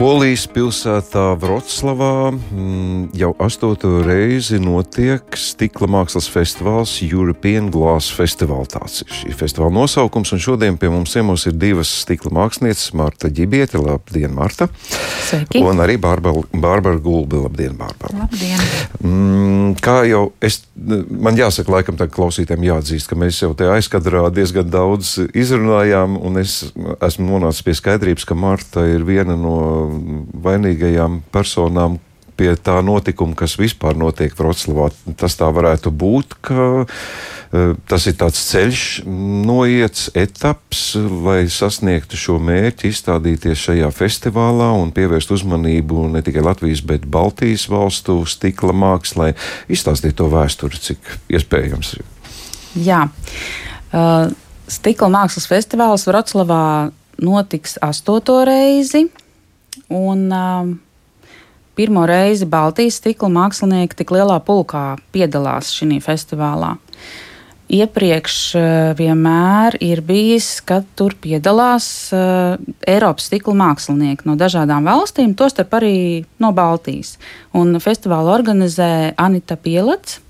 Polijas pilsētā Vroclavā mm, jau astoto reizi notiek stikla mākslas festivāls European Glass Festival. Tāds ir šī festivāla nosaukums, un šodien pie mums ciemos ir divas stikla mākslinieces, Marta Ģibiete, labdien, Marta! Sveiki! Un arī Bārbara, Gulbi, labdien, Bārbara! Labdien! Mm, kā jau es, man jāsaka, laikam tā klausītājiem jāatzīst, ka mēs jau te aizkadrā diezgan daudz izrunājām, un es esmu nonācis pie skaidrības, ka Marta ir viena no vainīgajām personām pie tā notikuma, kas vispār notiek Vroclavā. Tas tā varētu būt, ka uh, tas ir tāds ceļš, noiets etaps, lai sasniegtu šo mērķi, izstādīties šajā festivālā un pievērst uzmanību ne tikai Latvijas, bet Baltijas valstu stikla mākslai, izstāstīt to vēsturi, cik iespējams. Jā. Uh, stikla mākslas festivāls Vroclavā notiks astoto reizi. Un, uh, pirmo reizi Baltijas stikla mākslinieki tik lielā pulkā piedalās šajā festivālā. Iepriekš uh, vienmēr ir bijis, ka tur piedalās uh, Eiropas stikla mākslinieki no dažādām valstīm, tostarp arī no Baltijas. Un festivālu organizē Anita Pielats,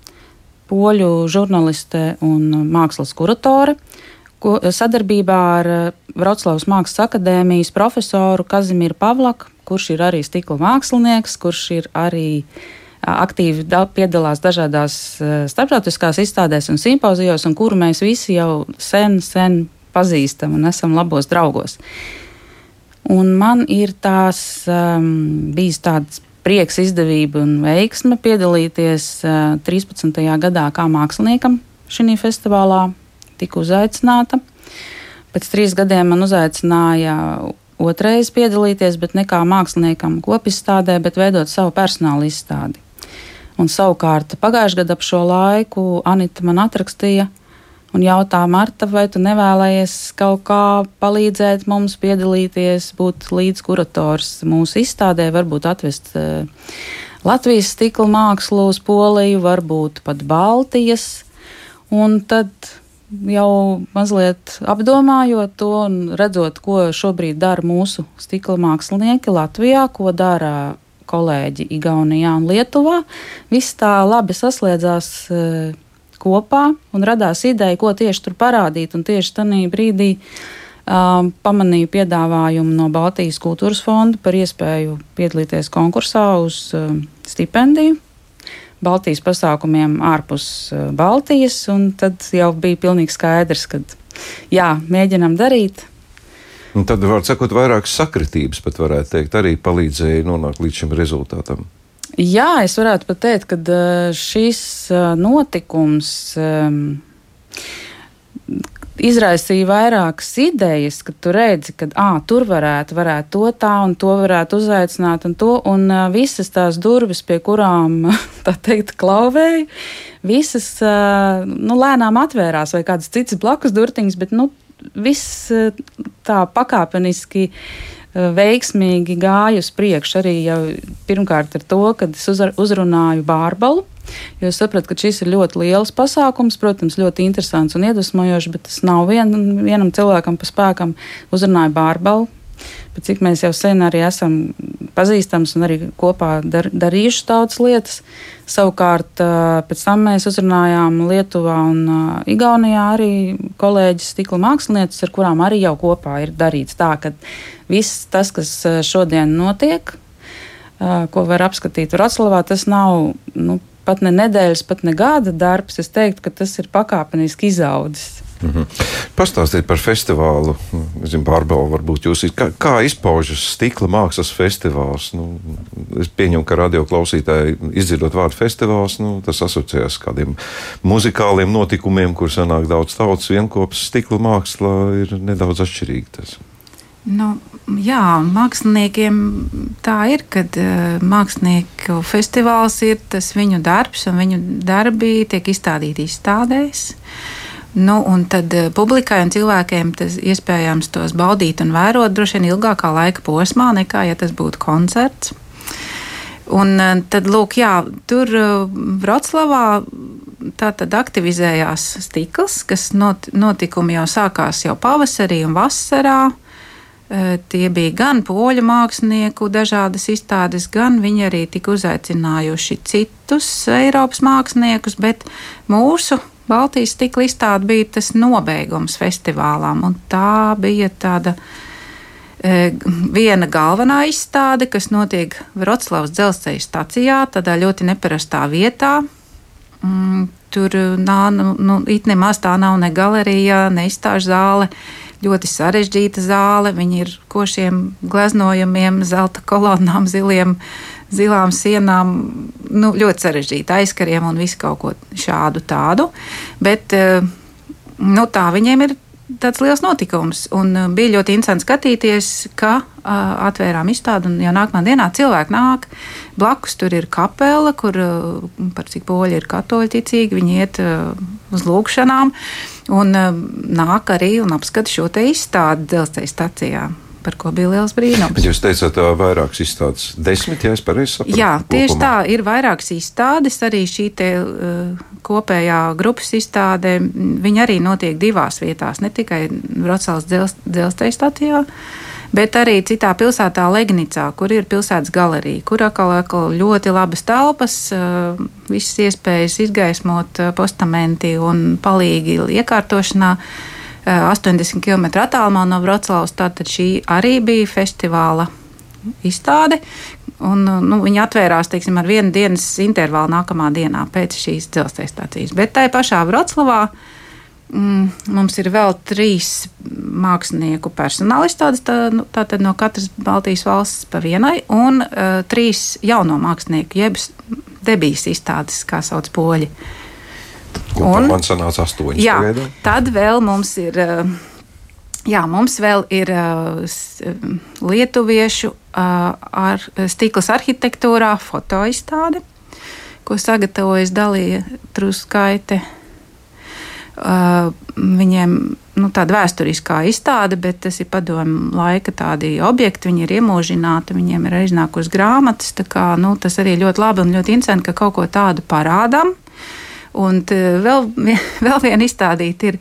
poļu žurnāliste un mākslas kuratore. Uh, ko, sadarbībā ar eh, Vroclavas Mākslas akadēmijas profesoru Kazimieru Pavlaku, kurš ir arī stikla mākslinieks, kurš ir arī aktīvi da, piedalās dažādās starptautiskās izstādēs un simpozijos, un kuru mēs visi jau sen, sen pazīstam un esam labos draugos. Un man ir tās um, bijis tāds prieks, izdevība un veiksme piedalīties uh, 13. gadā kā māksliniekam šajā festivālā tiku uzaicināta. Pēc trīs gadiem man uzaicināja otrais piedalīties, bet ne kā māksliniekam kopizstādē, bet veidot savu personāla izstādi. Un savukārt pagājušajā gadā ap šo laiku Anita man atrakstīja un jautā, Marta, vai tu nevēlējies kaut kā palīdzēt mums piedalīties, būt līdzkurators mūsu izstādē, varbūt atvest uh, Latvijas stikla mākslu uz Poliju, varbūt pat Baltijas. Un tad jau mazliet apdomājot to un redzot, ko šobrīd dara mūsu stikla mākslinieki Latvijā, ko dara kolēģi Igaunijā un Lietuvā, viss tā labi saslēdzās e, kopā un radās ideja, ko tieši tur parādīt. Un tieši tajā brīdī um, pamanīju piedāvājumu no Baltijas kultūras fonda par iespēju piedalīties konkursā uz um, stipendiju Baltijas pasākumiem ārpus eh, Baltijas, un tad jau bija pilnīgi skaidrs, ka jā, mēģinam darīt. Un tad, var sakot, vairākas sakritības pat varētu teikt, arī palīdzēja nonākt līdz šim rezultātam. Jā, es varētu pat teikt, ka eh, šis eh, notikums izraisīja vairākas idejas, ka tu redzi, ka à, tur varētu, varētu to tā un to varētu uzaicināt un to, un uh, visas tās durvis, pie kurām, tā teikt, klauvēja, visas, uh, nu, lēnām atvērās vai kādas citas blakus durtiņas, bet, nu, viss uh, tā pakāpeniski veiksmīgi gāja uz priekšu arī jau pirmkārt ar to, kad es uzrunāju Bārbalu, Jo es sapratu, ka šis ir ļoti liels pasākums, protams, ļoti interesants un iedvesmojošs, bet tas nav vien, vienam cilvēkam pa spēkam. Uzrunāja Bārbalu. Bet cik mēs jau sen arī esam pazīstami un arī kopā dar, darījuši daudzas lietas. Savukārt, pēc tam mēs uzrunājām Lietuvā un Igaunijā arī kolēģis, stikla mākslinieces, ar kurām arī jau kopā ir darīts tā, ka viss tas, kas šodien notiek, ko var apskatīt Vroclavā, tas nav nu, pat ne nedēļas, pat ne gada darbs. Es teiktu, ka tas ir pakāpeniski izaudzis. Mm -hmm. Pastāstiet par festivālu. Zinu, Bārbela, varbūt jūs kā, kā izpaužas stikla mākslas festivāls. Nu, es pieņemu, ka radio klausītāji izdzirdot vārdu festivāls, nu, tas asociējas ar kādiem muzikāliem notikumiem, kur sanāk daudz tautas vienopus. Stikla māksla ir nedaudz atšķirīga. Tas. Nu, jā, māksliniekiem tā ir, kad uh, mākslinieku festivāls ir tas viņu darbs, un viņu darbi tiek izstādīti izstādēs. Nu, un tad uh, publikai un cilvēkiem tas iespējams tos baudīt un vērot droši vien ilgākā laika posmā, nekā ja tas būtu koncerts. Un uh, tad, lūk, jā, tur Vroclavā tā tad aktivizējās stikls, kas not, notikumi jau sākās jau pavasarī un vasarā. Tie bija gan poļu mākslinieku dažādas izstādes, gan viņi arī tika uzaicinājuši citus Eiropas māksliniekus, bet mūsu Baltijas stikla izstāde bija tas nobeigums festivālām, un tā bija tāda e, viena galvenā izstāde, kas notiek Vroclavas dzelzceļa stacijā, tādā ļoti neparastā vietā. Mm, tur nav, nu, nu, nemaz tā nav ne galerija, ne izstāžu zāle. Ļoti sarežģīta zāle, viņi ir košiem gleznojumiem, zelta kolonnām, ziliem zilām sienām, nu, ļoti sarežģīti aizkariem un visu kaut ko šādu tādu. Bet eh, nu, tā viņiem ir tāds liels notikums. Un uh, bija ļoti interesanti skatīties, ka uh, atvērām izstādi, un jau nākamā dienā cilvēki nāk. Blakus tur ir kapela, kur, uh, par cik poļi ir katoļi ticīgi, viņi iet uh, uz lūgšanām, un uh, nāk arī un apskata šo te izstādi dzelzceļa stacijā par ko bija liels brīnums. Bet jūs teicāt, ka vairākas izstādes, desmit, ja es pareizi saprotu. Jā, tieši kopumā. tā, ir vairākas izstādes. Arī šī te, uh, kopējā grupas izstāde, viņa arī notiek divās vietās, ne tikai Vroclavas dzelzceļa stacijā. Bet arī citā pilsētā, Legnicā, kur ir pilsētas galerija, kur atkal, atkal ļoti labas telpas, uh, visas iespējas izgaismot uh, postamenti un palīgi iekārtošanā. Uh, 80 km attālumā no Vroclavas. Tātad šī arī bija festivāla izstāde. Un, nu, viņi atvērās teiksim, ar vienu dienas intervālu nākamā dienā pēc šīs dzelzceļa stācijas. Bet tajā pašā Vroclavā mm, mums ir vēl trīs mākslinieku personāla izstādes, tā, nu, tātad no katras Baltijas valsts pa vienai, un uh, trīs jauno mākslinieku, jeb debijas izstādes, kā sauc poļi. Uh, Un, man sanāca astoņas. Jā, pagaidām. tad vēl mums ir. Eh, jā, mums vēl ir uh, lietuviešu uh, ar stikla arhitektūrā fotoizstāde, ko sagatavojas Dalīja Truskaite. Uh, viņiem nu, tāda vēsturiskā izstāde, bet tas ir padomu laika tādi objekti, viņi ir iemūžināti, viņiem ir iznākusi grāmatas. Kā, nu, tas arī ļoti labi un ļoti interesanti, ka kaut ko tādu parādām. Un vēl, vēl viena izstādīta ir,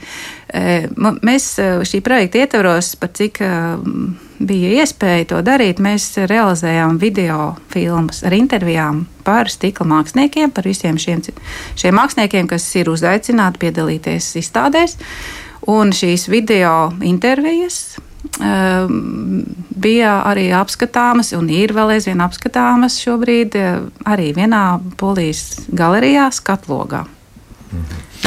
e, mēs e, šī projekta ietvaros, par cik e, bija iespēja to darīt, mēs realizējām video filmas ar intervijām par stikla māksliniekiem, par visiem šiem, šiem māksliniekiem, kas ir uzaicināti piedalīties izstādēs. Un šīs video intervijas bija arī apskatāmas, un ir vēl aizvien apskatāmas šobrīd arī vienā polijas galerijā, Skatlogā.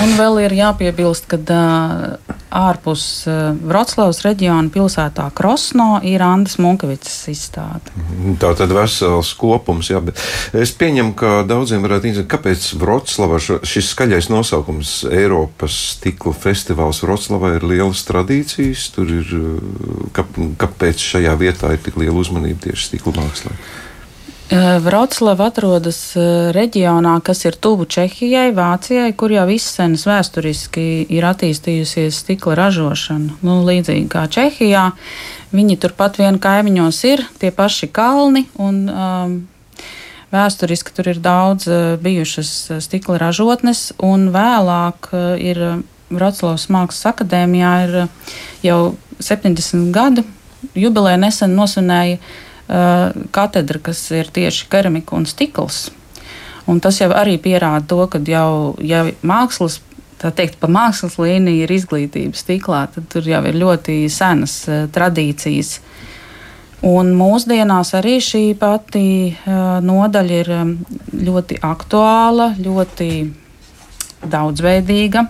Un vēl ir jāpiebilst, ka uh, ārpus uh, Vroclavas reģiona pilsētā Krosno ir Andris Munkavicas izstāde. Mhm. Tā tad vesels kopums, jā, bet es pieņemu, ka daudziem varētu interesēt, kāpēc Vroclava šis skaļais nosaukums Eiropas stikla festivāls Vroclavā ir lielas tradīcijas, tur ir, kā, kāpēc šajā vietā ir tik liela uzmanība tieši stikla mākslā? Vroclava atrodas reģionā, kas ir tuvu Čehijai, Vācijai, kur jau izsenas vēsturiski ir attīstījusies stikla ražošana. Nu, līdzīgi kā Čehijā, viņi turpat vien kaimiņos ir tie paši kalni. Un, um, Vēsturiski tur ir daudz bijušas stikla ražotnes, un vēlāk ir Vroclavas Mākslas akadēmijā jau 70 gadu jubileja nesen nosvinēja Uh, katedra, kas ir tieši keramika un stikls. Un tas jau arī pierāda to, ka jau ja mākslas, tā teikt, pa mākslas līniju ir izglītība stiklā, tad tur jau ir ļoti senas uh, tradīcijas. Un mūsdienās arī šī pati uh, nodaļa ir um, ļoti aktuāla, ļoti daudzveidīga.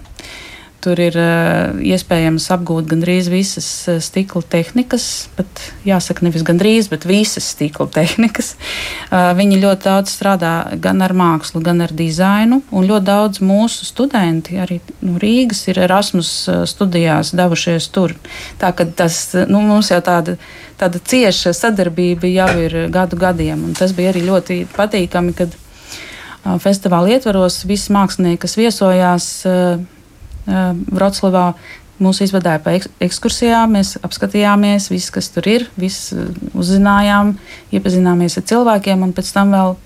Tur ir uh, iespējams apgūt gandrīz visas uh, stikla tehnikas, pat jāsaka, nevis gandrīz, bet visas stikla tehnikas. Uh, viņi ļoti daudz strādā gan ar mākslu, gan ar dizainu. Un ļoti daudz mūsu studenti, arī nu, Rīgas, ir Erasmus studijās devušies tur. Tā kā tas nu, mums jau tāda, tāda cieša sadarbība jau ir gadu gadiem. Un tas bija arī ļoti patīkami, kad festivāla ietvaros visi mākslinieki, kas viesojās, Vroclavā. Mūsu izvadīja pa ekskursijām, mēs apskatījāmies, viss, kas tur ir, viss uzzinājām, iepazināmies ar cilvēkiem, pēc tam vēl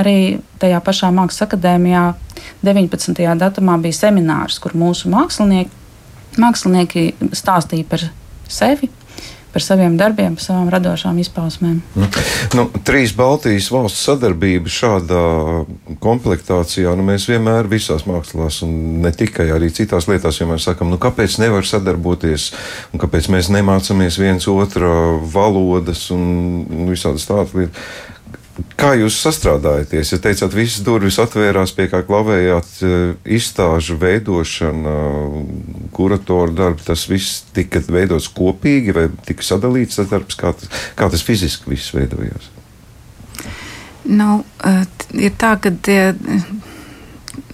arī tajā pašā Mākslas akadēmijā 19. datumā bija seminārs, kur mūsu mākslinieki, mākslinieki stāstīja par sevi, par saviem darbiem, par savām radošām izpausmēm. Mm. Nu, trīs Baltijas valstu sadarbība šādā komplektācijā, nu, mēs vienmēr visās mākslās, un ne tikai arī citās lietās, vienmēr sakam, nu, kāpēc nevar sadarboties, un kāpēc mēs nemācāmies viens otra valodas un visādas tādas lietas. Kā jūs sastrādājaties? Jūs teicāt, visas durvis atvērās, pie kā klavējāt, eh, izstāžu veidošana, kuratoru darbu. Tas viss tika veidots kopīgi vai tika sadalīts darbs, kā tas, kā tas fiziski viss veidojās? Nu, eh, ir tā, ka tie,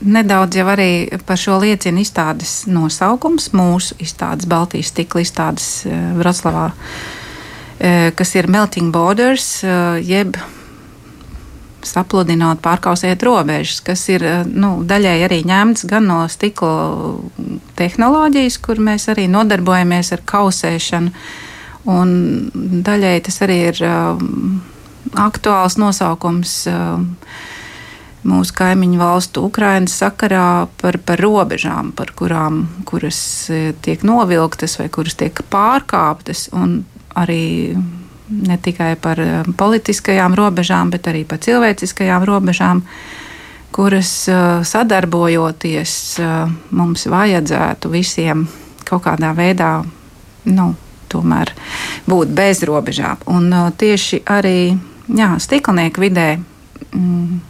nedaudz jau arī par šo liecina izstādes nosaukums, mūsu izstādes, Baltijas stikla izstādes eh, Vroclavā, kas ir Melting Borders, jeb sapludinot, pārkausiet robežas, kas ir eh, nu, daļai arī ņemts gan no stikla tehnoloģijas, kur mēs arī nodarbojamies ar kausēšanu, un daļai tas arī ir um, aktuāls nosaukums. Um, mūsu kaimiņu valstu Ukrainas sakarā par, par robežām, par kurām kuras tiek novilktas vai kuras tiek pārkāptas. Arī ne tikai par eh, politiskajām robežām, bet arī par cilvēciskajām robežām, kuras eh, sadarbojoties eh, mums vajadzētu visiem kaut kādā veidā nu, būt bez robežām. Un tieši arī jā, stiklnieku vidē. Mm,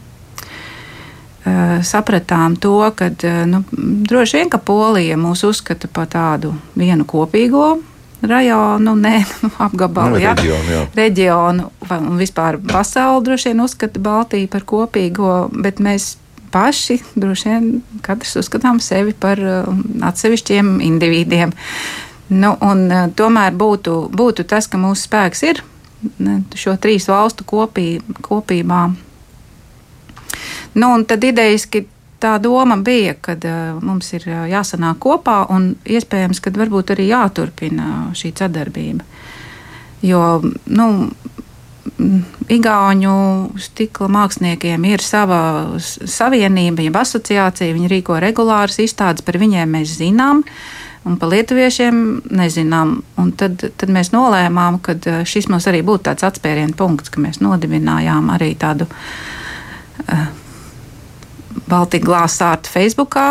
sapratām to, ka nu, droši vien ka Polija mūs uzskata par tādu vienu kopīgo rajonu, ne apgabalu, nu, jā, reģionu, jā. reģionu un vispār pasauli droši vien uzskata Baltiju par kopīgo, bet mēs paši droši vien katrs uzskatām sevi par um, atsevišķiem individiem. Nu, un, uh, tomēr būtu, būtu tas, ka mūsu spēks ir šo trīs valstu kopī, kopībā. Nu, un tad idejaski tā doma bija, ka uh, mums ir uh, jāsanāk kopā un iespējams, ka varbūt arī jāturpina šī sadarbība. Jo, nu, Igauņu stikla māksliniekiem ir sava savienība, jeb asociācija. Viņi rīko regulāras izstādes, par viņiem mēs zinām, un par lietuviešiem nezinām. Un tad, tad mēs nolēmām, ka šis mums arī būtu tāds atspērienu punkts, ka mēs nodibinājām arī tādu. Uh, Baltijas glāzsārta Facebookā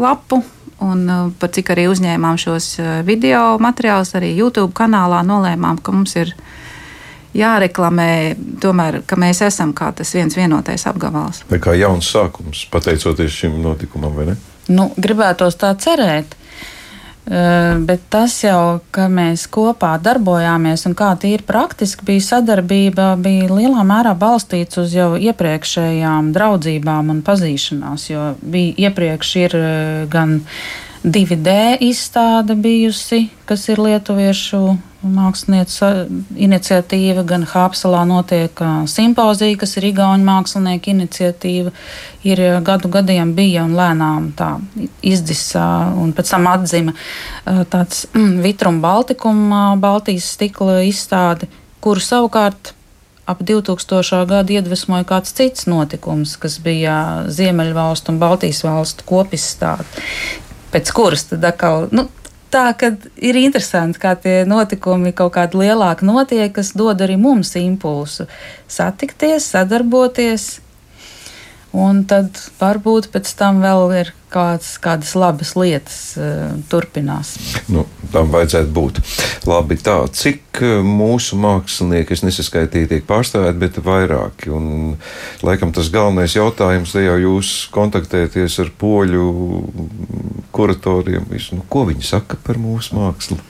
lapu. Un par cik arī uzņēmām šos video materiālus, arī YouTube kanālā nolēmām, ka mums ir jāreklamē, tomēr, ka mēs esam kā tas viens vienotais apgabals. Vai kā jauns sākums, pateicoties šim notikumam, vai ne? Nu, gribētos tā cerēt. Eh, bet tas jau, ka mēs kopā darbojāmies un kā tīri praktiski bija sadarbība, bija lielā mērā balstīts uz jau iepriekšējām draudzībām un pazīšanās. Jo bija iepriekš ir eh, gan 2D izstāde bijusi, kas ir lietuviešu mākslinieca iniciatīva, gan Hāpsalā notiek simpozija, kas ir Igaunijas mākslinieku iniciatīva. Ir gadu gadiem bija un lēnām tā izdzisa un pēc tam atzima tāds Vitrum Baltikum Baltijas stikla izstāde, kuru savukārt ap 2000. gadu iedvesmoja kāds cits notikums, kas bija Ziemeļvalstu un Baltijas valstu kopistāde, pēc kuras tad atkal. Nu, tā, ka ir interesanti, kā tie notikumi kaut kādi lielāki notiek, kas dod arī mums impulsu satikties, sadarboties. Un tad varbūt pēc tam vēl ir kāds, kādas labas lietas uh, turpinās. Nu, tam vajadzētu būt. Labi, tā, cik eh, mūsu mākslinieki, es nesaskaitīju, tiek pārstāvēti, bet vairāki. Un, laikam tas galvenais jautājums, ja jau jūs kontaktēties ar poļu kuratoriem, visu, nu, ko viņi saka par mūsu mākslu?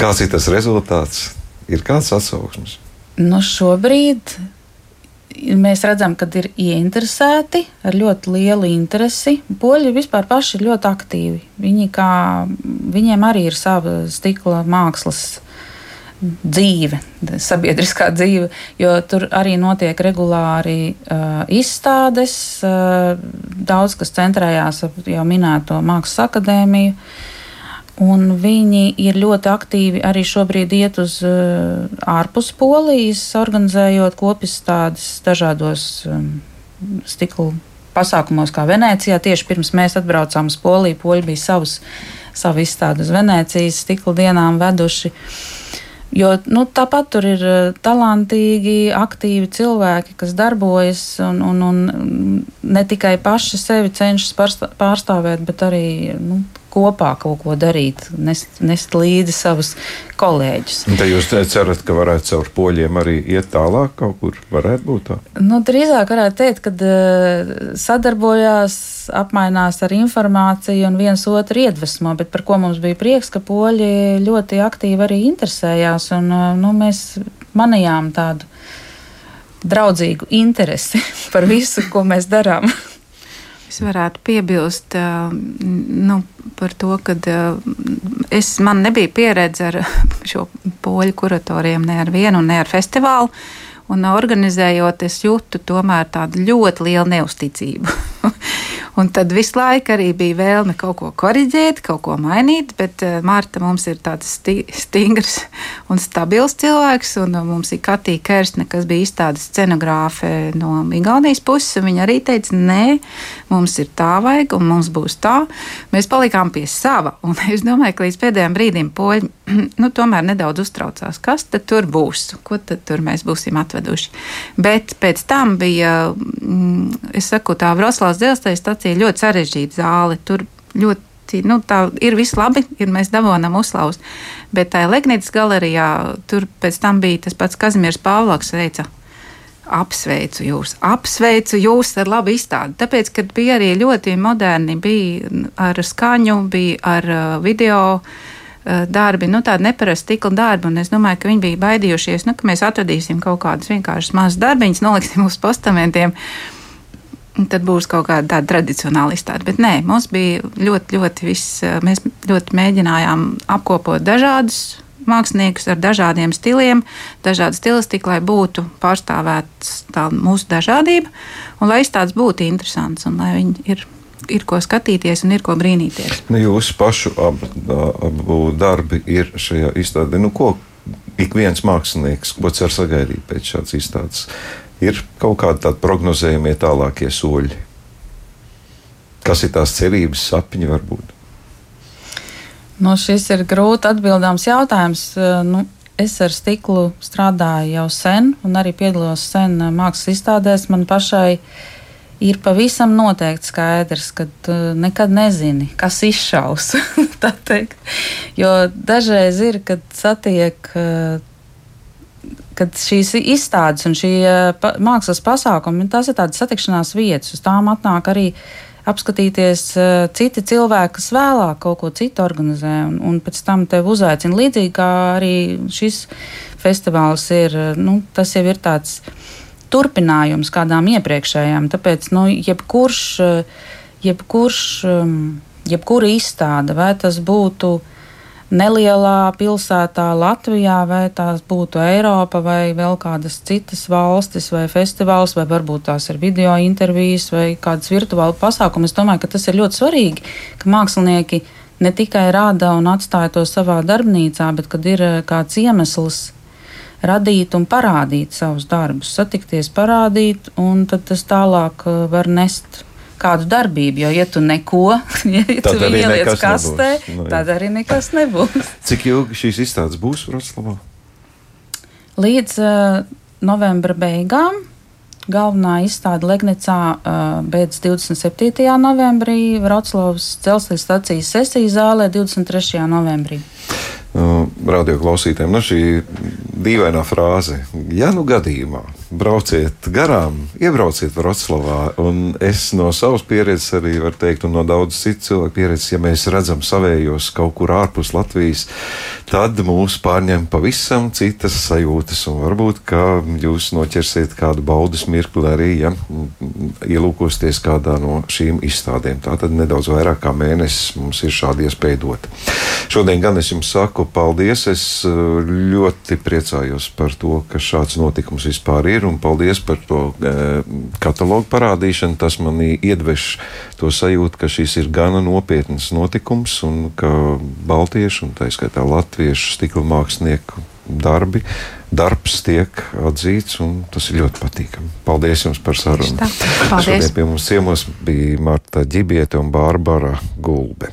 Kāds ir tas rezultāts? Ir kāds atsauksmes? Nu, šobrīd mēs redzam, ka ir ieinteresēti ar ļoti lielu interesi. Poļi vispār paši ir ļoti aktīvi. Viņi kā, viņiem arī ir sava stikla mākslas dzīve, sabiedriskā dzīve, jo tur arī notiek regulāri uh, izstādes. Uh, daudz kas centrējās ap jau minēto mākslas akadēmiju. Uh, Un viņi ir ļoti aktīvi arī šobrīd iet uz uh, ārpus polijas, organizējot kopistādes dažādos um, stikla pasākumos, kā Venecijā. Tieši pirms mēs atbraucām uz Poliju, poļi bija savus savu izstādi uz Venecijas stikla dienām veduši. Jo nu, tāpat tur ir talantīgi, aktīvi cilvēki, kas darbojas un, un, un ne tikai paši sevi cenšas pārstāvēt, bet arī nu, kopā kaut ko darīt, nest, nest līdzi savus kolēģus. Tad jūs cerat, ka varētu caur poļiem arī iet tālāk, kaut kur varētu būt tā? Nu, drīzāk varētu teikt, ka uh, sadarbojās, apmainās ar informāciju un viens otru iedvesmo, bet par ko mums bija prieks, ka poļi ļoti aktīvi arī interesējās un uh, nu, mēs manījām tādu draudzīgu interesi par visu, ko mēs darām. Es varētu piebilst nu, par to, ka es, man nebija pieredze ar šo poļu kuratoriem ne ar vienu, ne ar festivālu. Un organizējot, es jūtu tomēr tādu ļoti lielu neusticību. Un tad visu laiku arī bija vēlme kaut ko korrigēt, kaut ko mainīt, bet uh, Marta mums ir tāds sti stingrs un stabils cilvēks, un uh, mums ir Katīna Kersne, kas bija izstādes scenogrāfe no Igaunijas puses, viņa arī teica, nē, mums ir tā vajag, un mums būs tā. Mēs palikām pie sava, un es domāju, ka līdz pēdējiem brīdim poļi, nu, tomēr nedaudz uztraucās, kas tad tur būs, ko tad tur mēs būsim atveduši. Bet pēc tam bija, mm, es saku, tā Vroslavas dzelzceļa stacija ļoti sarežģīta zāle. Tur ļoti nu, tā ir viss labi, ir mēs dabūjām uzslavus. Bet tajā Legnītas galerijā tur pēc tam bija tas pats Kazimieris Pāvlaks teica. Apsveicu jūs, apsveicu jūs ar labu izstādi. Tāpēc, kad bija arī ļoti moderni, bija ar skaņu, bija ar uh, video uh, darbi, nu, tādi neparasti stikla darbi. Un es domāju, ka viņi bija baidījušies, nu, ka mēs atradīsim kaut kādus vienkāršus mazus darbiņus, noliksim uz postamentiem. Tad būs kaut kāda tāda tradicionāla izstāde. Bet nē, mums bija ļoti, ļoti viss, mēs ļoti mēģinājām apkopot dažādus māksliniekus ar dažādiem stiliem, dažādu stilistiku, lai būtu pārstāvēts tā mūsu dažādība un lai izstādes būtu interesants un lai viņi ir. Ir ko skatīties un ir ko brīnīties. Nu, jūsu pašu abu, abu darbi ir šajā izstādē. Nu, ko ik viens mākslinieks, ko cer sagaidīt pēc šādas izstādes? ir kaut kādi tādi prognozējumie tālākie soļi. Kas ir tās cerības, sapņi varbūt? Nu, šis ir grūti atbildāms jautājums. Nu, es ar stiklu strādāju jau sen, un arī piedalos sen mākslas izstādēs. Man pašai ir pavisam noteikti skaidrs, ka tu nekad nezini, kas izšaus. jo dažreiz ir, kad satiek kad šīs izstādes un šie pa, mākslas pasākumi, tās ir tādas satikšanās vietas, uz tām atnāk arī apskatīties uh, citi cilvēki, kas vēlāk kaut ko citu organizē, un, un pēc tam tevi uzaicina līdzīgi kā arī šis festivāls ir. Nu, tas jau ir tāds turpinājums kādām iepriekšējām, tāpēc nu, jebkurš, jebkurš, jebkura izstāde, vai tas būtu nelielā pilsētā Latvijā, vai tās būtu Eiropa, vai vēl kādas citas valstis, vai festivāls, vai varbūt tās ir video intervijas, vai kādas virtuāla pasākumi. Es domāju, ka tas ir ļoti svarīgi, ka mākslinieki ne tikai rāda un atstāja to savā darbnīcā, bet kad ir eh, kāds iemesls radīt un parādīt savus darbus, satikties, parādīt, un tad tas tālāk eh, var nest kādu darbību. Jo, ja tu neko, ja tad tu ieliec kastē, nu, tad arī nekas nebūs. Cik ilgi šīs izstādes būs Vroclavā? Līdz uh, novembra beigām. Galvenā izstāde Legnicā uh, beidz 27. novembrī, Vroclavas dzelzceļa stacijas sesijas zālē 23. novembrī. Uh, radioklausītājiem, nu šī dīvainā frāze, ja nu gadījumā brauciet garām, iebrauciet Vroclavā. Un es no savas pieredzes arī varu teikt, un no daudz citu cilvēku pieredzes, ja mēs redzam savējos kaut kur ārpus Latvijas, tad mūs pārņem pavisam citas sajūtas. Un varbūt, ka jūs noķersiet kādu baudas mirkli arī, ja ielūkosties kādā no šīm izstādēm. Tā tad nedaudz vairāk kā mēnesis mums ir šāda iespēja dot. Šodien gan es jums saku paldies. Es eh, ļoti priecājos par to, ka šāds notikums vispār ir ir. Paldies par to e, katalogu parādīšanu. Tas manī iedvež to sajūtu, ka šis ir gana nopietns notikums un ka baltiešu un tā skaitā latviešu stikla mākslinieku darbi, darbs tiek atzīts, un tas ir ļoti patīkami. Paldies jums par sarunu. Šodien pie mums ciemos bija Marta Ģibiete un Bārbara Gulbe.